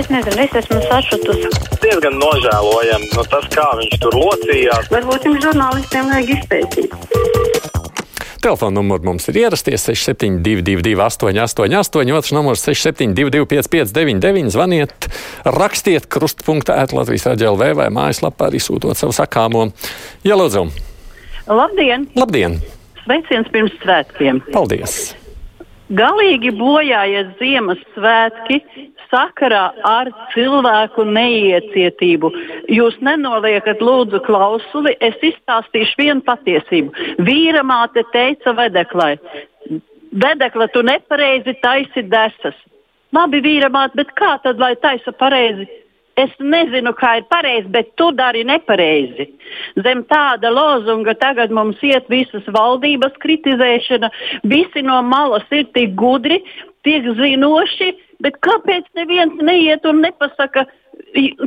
Es nezinu, es esmu sašutusi. Diezgan nožēlojami no tas, kā viņš tur locījās. Varbūt jums žurnālistiem vajag izpētīt. Telefona numurs mums ir ierasties 6722, 888, otrs numurs 672, 559, zvaniet, rakstiet krustpunktā, Latvijas raidījumā, vai mājaslapā arī sūtot savu sakāmo. Jā, lūdzu! Labdien! Labdien! Sveiciens pirms svētkiem! Paldies! Galīgi bojājies Ziemassvētki sakarā ar cilvēku neiecietību. Jūs nenoliekat lūdzu klausuli, es izstāstīšu vienu patiesību. Vīra māte teica vedeklai, vedekla tu nepareizi taisi desas. Labi, vīra māte, bet kā tad lai taisa pareizi? Es nezinu, kā ir pareizi, bet tu dari nepareizi. Zem tāda lozunga tagad mums iet visas valdības kritizēšana, visi no malas ir tik gudri, tik zinoši, bet kāpēc neviens neiet un nepasaka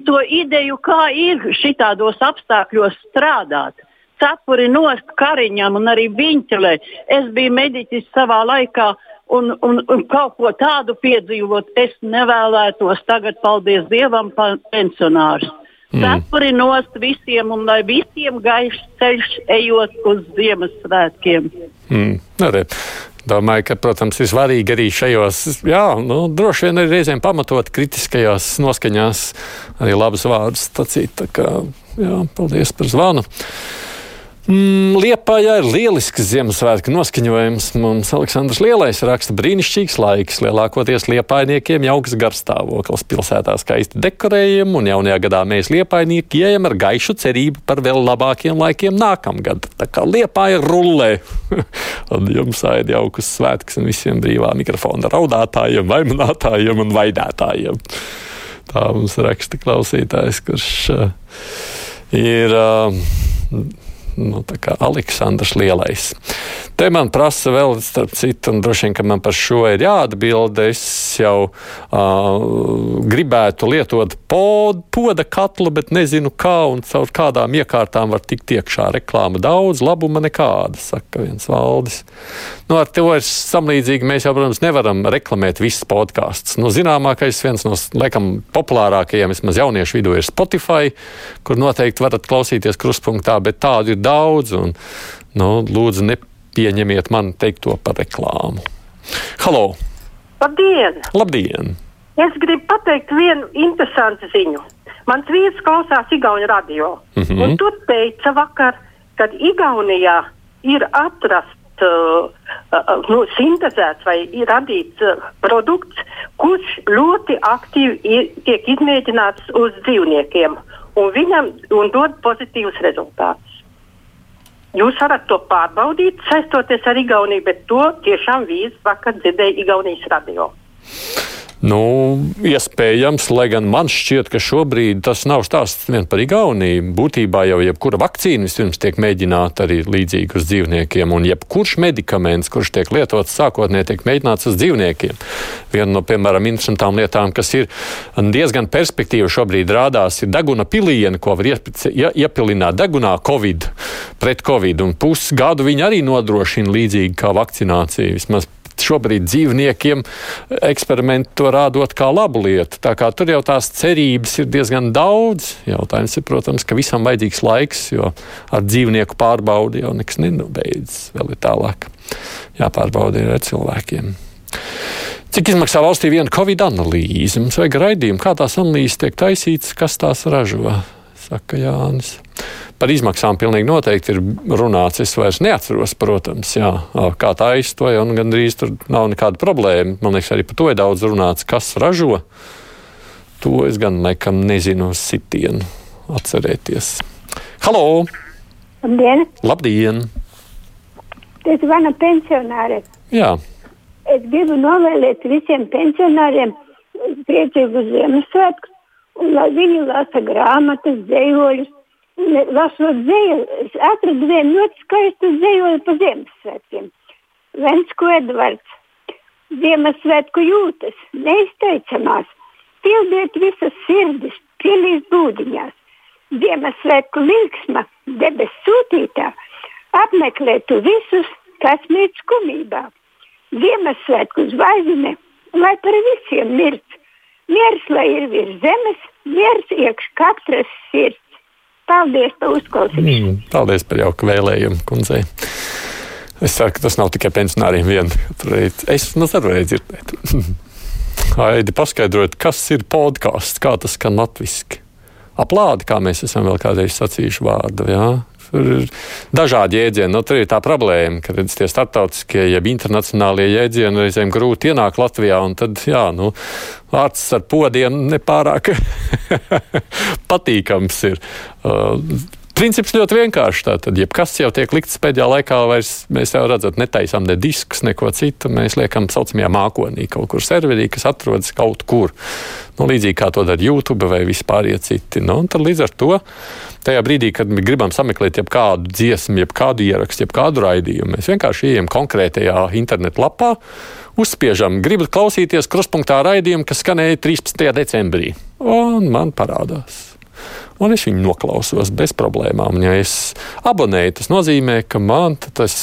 to ideju, kā ir šitādos apstākļos strādāt? Cepuri nost kariņam un arī viņķelē. Es biju mediķis savā laikā un, un, un kaut ko tādu piedzīvot, es nevēlētos tagad, paldies Dievam, pensionārus. Mm. Cepuri nost visiem un lai visiem gaišs ceļš ejot uz Ziemassvētkiem. Mm. Arī. Domāju, ka, protams, ir svarīgi arī šajos, jā, nu, droši vien arī reizēm pamatot kritiskajās noskaņās arī labus vārdus sacīt. Tā kā, jā, paldies par zvanu. Mm, Liepājā ir lielisks Ziemassvētku noskaņojums. Mums Aleksandrs Lielais raksta brīnišķīgs laiks. Lielākoties liepainiekiem jauks garstāvoklis. Pilsētā skaisti dekorējam, un jaunajā gadā mēs liepainieki ejam ar gaišu cerību par vēl labākiem laikiem nākamgad. Tā kā liepāja rullē. un jums aid jaukus svētkus un visiem brīvā mikrofona raudātājiem, vaimanātājiem un vaidētājiem. Tā mums raksta klausītājs, kurš uh, ir. Uh, nu, Aleksandrs Lielais. Te man prasa vēl, starp citu, un droši vien, ka man par šo ir jāatbild. Es jau uh, gribētu lietot pod, poda katlu, bet nezinu kā un caur kādām iekārtām var tikt iekšā. Reklāma daudz, labuma nekāda, saka viens valdis. Nu, ar to ir samlīdzīgi. Mēs jau, protams, nevaram reklamēt visas podkāstus. Nu, zināmākais, viens no, laikam, populārākajiem, vismaz jauniešu vidū, ir Spotify, kur noteikti varat klausīties krustpunktā, bet tādu ir daudz. Un, nu, lūdzu, nepieņemiet man teikto par reklāmu. Halo! Labdien! Labdien! Es gribu pateikt vienu interesantu ziņu. Mans vīrs klausās Igaunijas radio. Mm -hmm. Un tur teica vakar, ka Igaunijā ir atrasts uh, uh, nu, sintēzēts vai ir radīts uh, produkts, kurš ļoti aktīvi ir, tiek izmēģināts uz dzīvniekiem un viņam un dod pozitīvus rezultātus. Jūs varat to pārbaudīt, saistoties ar Igauniju, bet to tiešām vīrs vakar dzirdēja Igaunijas radio. Nu, iespējams, lai gan man šķiet, ka šobrīd tas nav stāsts vien par Igauniju. Būtībā jau jebkura vakcīna vispirms tiek mēģināta arī līdzīgi uz dzīvniekiem, un jebkurš medikaments, kurš tiek lietots sākotnēji, tiek mēģināts uz dzīvniekiem. Viena no, piemēram, interesantām lietām, kas ir diezgan perspektīva šobrīd rādās, ir deguna piliena, ko var iepilināt degunā COVID, pret COVID, un pusgadu viņi arī nodrošina līdzīgi kā vakcinācija. Vismaz šobrīd dzīvniekiem eksperimentu to rādot kā labu lietu. Tā kā tur jau tās cerības ir diezgan daudz. Jautājums ir, protams, ka visam vajadzīgs laiks, jo ar dzīvnieku pārbaudi jau nekas nenobeidzas. Vēl ir tālāk jāpārbauda ar cilvēkiem. Cik izmaksā valstī viena covid analīze? Mums vajag raidījumu, kā tās analīzes tiek taisītas, kas tās ražo, saka Jānis. Par izmaksām pilnīgi noteikti ir runāts. Es vairs neatceros, protams, jā, kā tā aizstoja, un gandrīz tur nav nekāda problēma. Man liekas, arī par to ir daudz runāts, kas ražo. To es gan nekam nezinu uz sitienu atcerēties. Halo! Labdien! Labdien! Es zvanu pensionāriem. Jā. Es gribu novēlēt visiem pensionāriem priecīgus Ziemassvētkus, un lai viņi lasa grāmatas, dzējoļus, lasot dzēju, es atradu vienu ļoti skaistu dzējoju pa Ziemassvētkiem. Vensko Edvards. Ziemassvētku jūtas, neizteicamās, pildiet visas sirdis, pielīs būdiņās. Ziemassvētku līksma, debes sūtītā, apmeklētu visus, kas mīt skumībā. Ziemassvētku zvaigzne, lai par visiem mirt, miers, lai ir virs zemes, miers iekš katras sirds. Paldies par uzklausīšanu. Mm, paldies par jauku vēlējumu, kundzei. Es saku, tas nav tikai pensionāriem vien. Es nu, varēju dzirdēt. Aidi, paskaidrojiet, kas ir podkāsts, kā tas skan latviski. Aplādi, kā mēs esam vēl kādreiz sacījuši vārdu. Jā? Tur ir dažādi jēdzieni. Nu, tur ir tā problēma, ka redz, tie startautiskie, jeb internacionālie jēdzieni reizēm grūti ienāk Latvijā. Tad, jā, nu, vārds ar podiem nepārāk patīkams ir. Uh, Princips ļoti vienkāršs. Tātad, jebkas jau tiek likts pēdējā laikā, vairs mēs jau redzam, netaisām ne diskus, neko citu. Mēs liekam tā saucamajā mākonī, kaut kur serverī, kas atrodas kaut kur. Nu, līdzīgi kā to dara YouTube vai vispār citi. Nu, līdz ar to, tajā brīdī, kad mēs gribam sameklēt jebkādu dziesmu, jebkādu ierakstu, jebkādu raidījumu, mēs vienkārši ejam konkrētajā internetu lapā, uzspiežam, gribat klausīties kruspunktā raidījumu, kas skanēja 13. decembrī. Un man parādās un es viņu noklausos bez problēmām. Un, ja es abonēju, tas nozīmē, ka man tas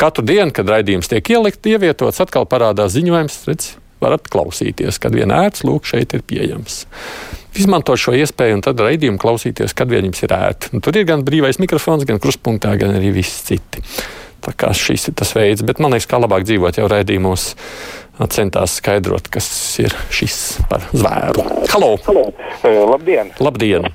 katru dienu, kad raidījums tiek ielikt, ievietots, atkal parādās ziņojums, redz, varat klausīties, kad vien ērts, lūk, šeit ir pieejams. Izmanto šo iespēju un tad raidījumu klausīties, kad vien jums ir ērti. Un tur ir gan brīvais mikrofons, gan kruspunktā, gan arī viss citi. Tā kā šis ir tas veids, bet man liekas, kā labāk dzīvot jau raidījumos centās skaidrot, kas ir šis par zvēru. Halo! Halo. Labdien! Labdien!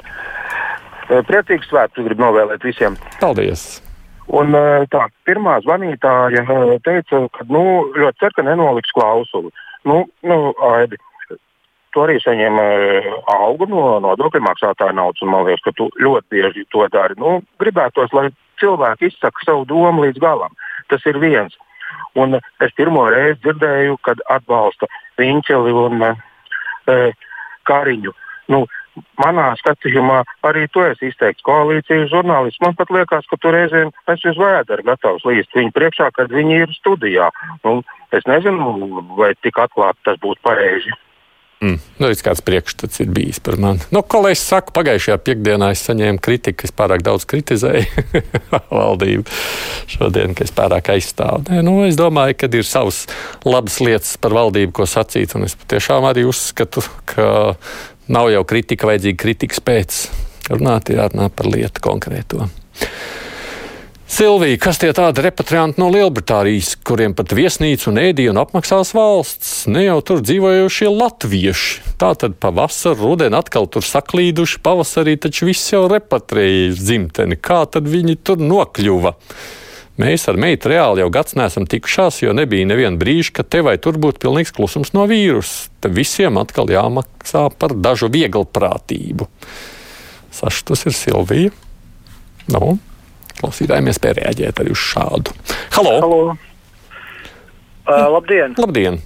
Eh, priecīgs svētkus gribu novēlēt visiem. Paldies! Un, eh, tā, pirmā zvanītāja eh, teica, ka nu, ļoti cer, ka nenoliks klausuli. Nu, nu, Aidi, tu arī saņem algu no nodokļu maksātāja naudas, un man liekas, ka tu ļoti bieži to dari. Nu, gribētos, lai cilvēki izsaka savu domu līdz galam. Tas ir viens. Un es pirmo reizi dzirdēju, kad atbalsta Viņķeli un e, Kariņu. Nu, manā skatījumā arī tu esi izteikts koalīcijas žurnālists. Man pat liekas, ka tu reizēm esi uz vēdera gatavs līst viņu priekšā, kad viņi ir studijā. Nu, es nezinu, vai tik atklāti tas būtu pareizi. Mm. Nu, kāds priekšstats ir bijis par mani. Nu, ko lai es saku, pagājušajā piekdienā es saņēmu kritiku, es pārāk daudz kritizēju valdību. Šodien, ka es pārāk aizstāvu. Nē, nu, es domāju, ka ir savas labas lietas par valdību, ko sacīt. Un es patiešām arī uzskatu, ka Nav jau kritika vajadzīga kritikas pēc. Runāt ir jārunā par lietu konkrēto. Silvija, kas tie tādi repatrianti no Lielbritānijas, kuriem pat viesnīcu un ēdienu apmaksās valsts, ne jau tur dzīvojošie latvieši? Tā tad pavasarī, rudenī atkal tur saklīduši, pavasarī taču viss jau repatrēja dzimteni. Kā tad viņi tur nokļuva? Mēs ar meitu reāli jau gads neesam tikušās, jo nebija neviena brīža, ka te vai tur būtu pilnīgs klusums no vīrusa. Te visiem atkal jāmaksā par dažu vieglprātību. Saštus ir Silvija. Nu, klausītājiem iespēja reaģēt arī uz šādu. Halo! Halo. Uh, labdien! Labdien.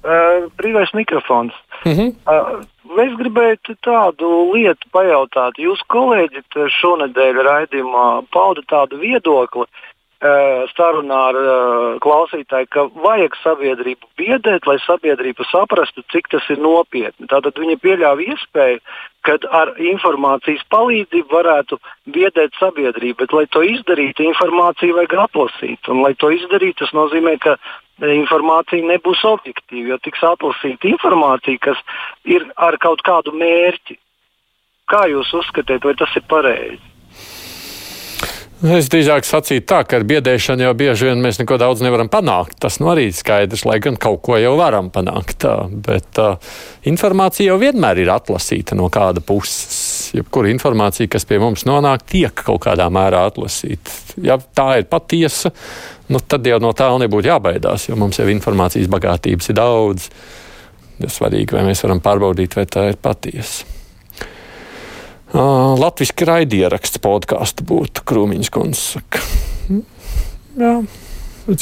Uh, brīvais mikrofons. Uh -huh. uh, es gribēju tādu lietu pajautāt. Jūs kolēģi šonadēļ raidījumā pauda tādu viedokli, uh, sarunā ar uh, klausītāju, ka vajag sabiedrību biedēt, lai sabiedrība saprastu, cik tas ir nopietni. Tātad viņa pieļāva iespēju, ka ar informācijas palīdzību varētu biedēt sabiedrību, bet, lai to izdarītu, informāciju vajag atlasīt. Un, lai to izdarītu, tas nozīmē, ka informācija nebūs objektīva, jo tiks atlasīta informācija, kas ir ar kaut kādu mērķi. Kā jūs uzskatāt, vai tas ir pareizi? Es drīzāk sacītu tā, ka ar biedēšanu jau bieži vien mēs neko daudz nevaram panākt. Tas nu arī ir skaidrs, lai gan kaut ko jau varam panākt. Bet uh, informācija jau vienmēr ir atlasīta no kāda puses. Jebkura informācija, kas pie mums nonāk, tiek kaut kādā mērā atlasīta. Ja tā ir patiesa, nu, tad jau no tā nebūtu jābaidās, jo mums jau informācijas bagātības ir daudz. Ir svarīgi, vai mēs varam pārbaudīt, vai tā ir patiesa. Uh, Latvijas raidieraksts podkāstu būtu Krūmiņš kundze. Hm? Jā.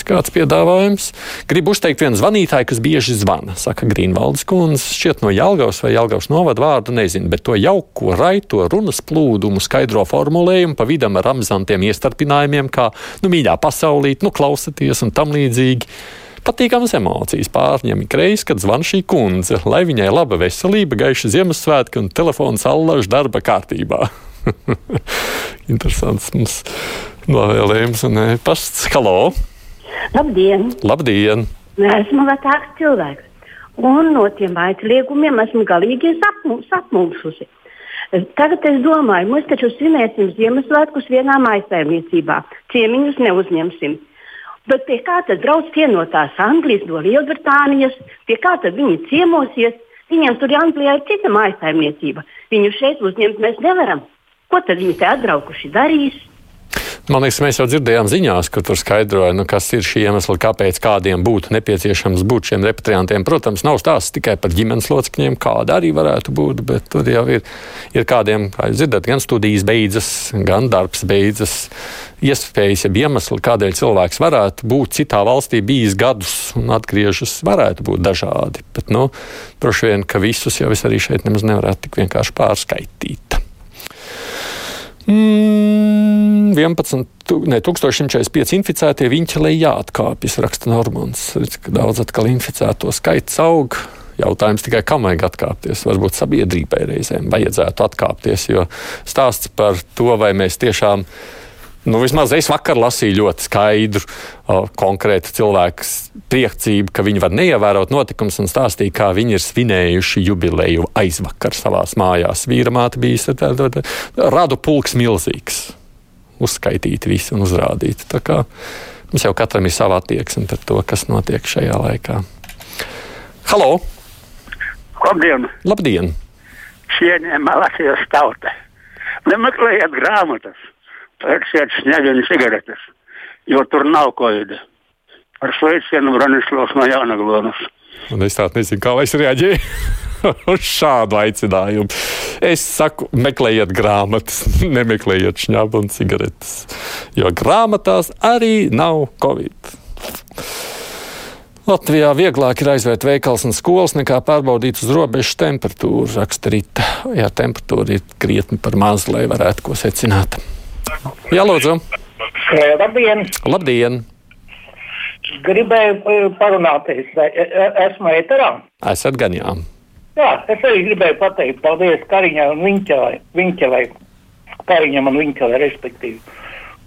Kāds piedāvājums? Gribu uzteikt vienu zvanītāju, kas bieži zvana. Saka Grīnvaldes kundze, šķiet no Jālgavas vai Jālgavas novada vārdu nezinu, bet to jauko raito runas plūdumu skaidro formulējumu pa vidam ar amizantiem iestarpinājumiem, kā, nu, mīļā pasaulīt, nu, klausaties un tam līdzīgi. Patīkamas emocijas pārņem ikreiz, kad zvan šī kundze, lai viņai laba veselība, gaiša Ziemassvētki un telefons allaž darba kārtībā. Interesants mums novēlējums un pasts. Halo! Labdien! Labdien! Esmu vecāks cilvēks. Un no tiem aizliegumiem esmu galīgi sapmulsusi. Tagad es domāju, mēs taču svinēsim Ziemassvētkus vienā maisaimniecībā. Ciemiņus neuzņemsim. Bet pie kā tad brauc cienotās Anglijas, no Lielbritānijas, pie kā tad viņi ciemosies? Viņiem tur Anglijā ir cita maisaimniecība. Viņu šeit uzņemt mēs nevaram. Ko tad viņi te atbraukuši darīs? Man liekas, mēs jau dzirdējām ziņās, kur tur skaidroja, nu, kas ir šī iemesla, kāpēc kādiem būtu nepieciešams būt šiem repatriantiem. Protams, nav stāsts tikai par ģimenes locekļiem, kāda arī varētu būt, bet tur jau ir, ir kādiem, kā jūs dzirdat, gan studijas beidzas, gan darbs beidzas. Iespējas, ja iemesli, kādēļ cilvēks varētu būt citā valstī bijis gadus un atgriežas, varētu būt dažādi. Bet, nu, droši vien, ka visus jau es arī šeit nemaz nevarētu tik vienkārši pārskaitīt. Mm, 11, ne, 1145 inficētie viņķelē jāatkāpjas, raksta Normans. Redz, daudz atkal inficēto skaits aug. Jautājums tikai, kam vajag atkāpties. Varbūt sabiedrībai reizēm vajadzētu atkāpties, jo stāsts par to, vai mēs tiešām Nu, vismaz es vakar lasīju ļoti skaidru, o, konkrētu cilvēku priecību, ka viņi var neievērot notikumus un stāstīja, kā viņi ir svinējuši jubileju aizvakar savā mājās. Vīra māte bija radu pulks milzīgs. Uzskaitīti visi un uzrādīti. Tā kā mums jau katram ir sava attieksme par to, kas notiek šajā laikā. Halo! Labdien! Labdien! Cienījamā Latvijas tauta! Nemeklējiet grāmatas! Pērksiet snieguņu cigaretes, jo tur nav covid. Ar sveicienu Branislavs no Jānaglonas. Un es tādu nezinu, kā es reaģēju uz šādu aicinājumu. Es saku, meklējiet grāmatas, nemeklējiet šņābu un cigaretes, jo grāmatās arī nav covid. Latvijā vieglāk ir aizvērt veikals un skolas nekā pārbaudīt uz robežas temperatūru, raksta Rīta. Jā, temperatūra ir krietni par mazu, lai varētu ko secināt. Jā, lūdzu. Labdien! Labdien! Gribēju parunāties, esmu ēterā. Esat gan jā. Jā, es arī gribēju pateikt paldies Kariņai un Viņķelai, Kariņam un Viņķelai respektīvi.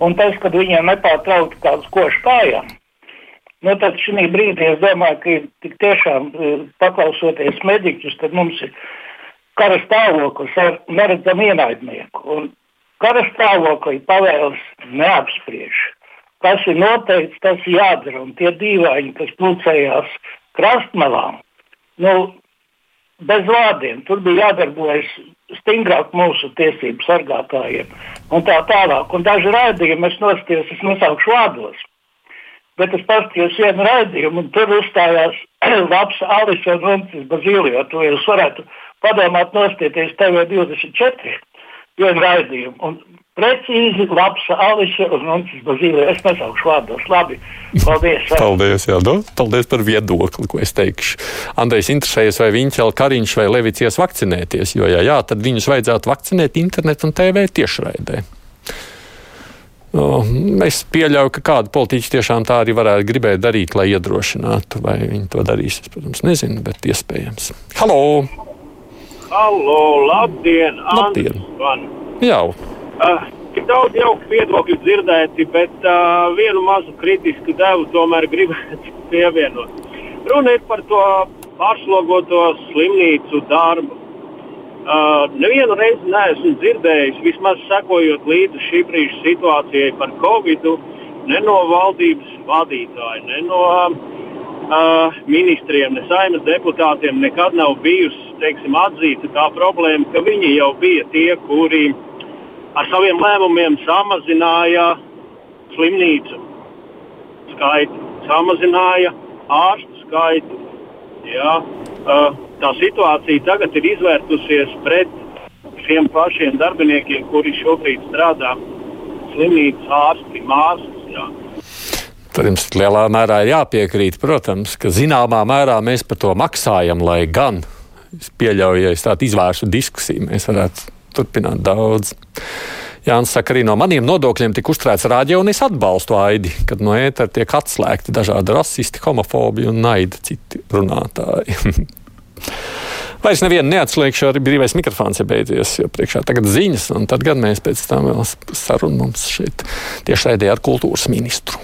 Un tas, kad viņiem nepārtraukti kāds koš kājām, nu tad šī brīdī es domāju, ka tik tiešām paklausoties mediķus, tad mums ir kara stāvoklis ar neredzamu ienaidnieku. Un Kara stāvoklī pavēles neapspriež. Kas ir noteikts, tas ir jādara. Un tie dīvaini, kas pulcējās krastmalā, nu, bez vārdiem, tur bija jādarbojas stingrāk mūsu tiesību sargātājiem. Un tā tālāk. Un daži raidījumi es nostājos, es nosaukšu vārdos. Bet es paskatījos vienu raidījumu, un tur uzstājās labs Alisa un Runcis Bazīlijā. To jūs varētu padomāt nostieties TV24 vienu raidījumu. Un precīzi labs Alisa un Nuncis Bazīlē. Es nesaukšu vārdos. Labi, paldies. paldies, jā, nu, paldies par viedokli, ko es teikšu. Andrejs interesējas, vai vēl Kariņš vai Levicies vakcinēties, jo, ja jā, tad viņus vajadzētu vakcinēt internetu un TV tiešraidē. No, es pieļauju, ka kāda politiķa tiešām tā arī varētu gribēt darīt, lai iedrošinātu, vai viņi to darīs. Es, protams, nezinu, bet iespējams. Halo! Halo, labdien! Labdien. Jā. Uh, daudz jauku viedokļu dzirdēti, bet uh, vienu mazu kritisku devu tomēr gribētu pievienot. Runa ir par to pārslogoto slimnīcu darbu. Uh, nevienu reizi neesmu dzirdējis, vismaz sekojot līdzi šī brīža situācijai par Covid, ne no valdības vadītāja, ne no uh, ministriem, ne saimnes deputātiem nekad nav bijusi teiksim, atzīta tā problēma, ka viņi jau bija tie, kuri ar saviem lēmumiem samazināja slimnīcu skaitu, samazināja ārstu skaitu. Uh, tā situācija tagad ir izvērtusies pret šiem pašiem darbiniekiem, kuri šobrīd strādā slimnīcas ārsti, māsas. Ja? Tad jums lielā mērā ir jāpiekrīt, protams, ka zināmā mērā mēs par to maksājam, lai gan Es pieļauju, ja es tādu izvēršu diskusiju, mēs varētu turpināt daudz. Jānis saka, arī no maniem nodokļiem tika uzturēts rādio, un es atbalstu aidi, kad no ētera tiek atslēgti dažādi rasisti, homofobi un naida citi runātāji. Vairs nevienu neatslēgšu, arī brīvais mikrofons ir beidzies, jo priekšā tagad ziņas, un tad gan mēs pēc tam vēl sarunu mums šeit tieši raidījā ar kultūras ministru.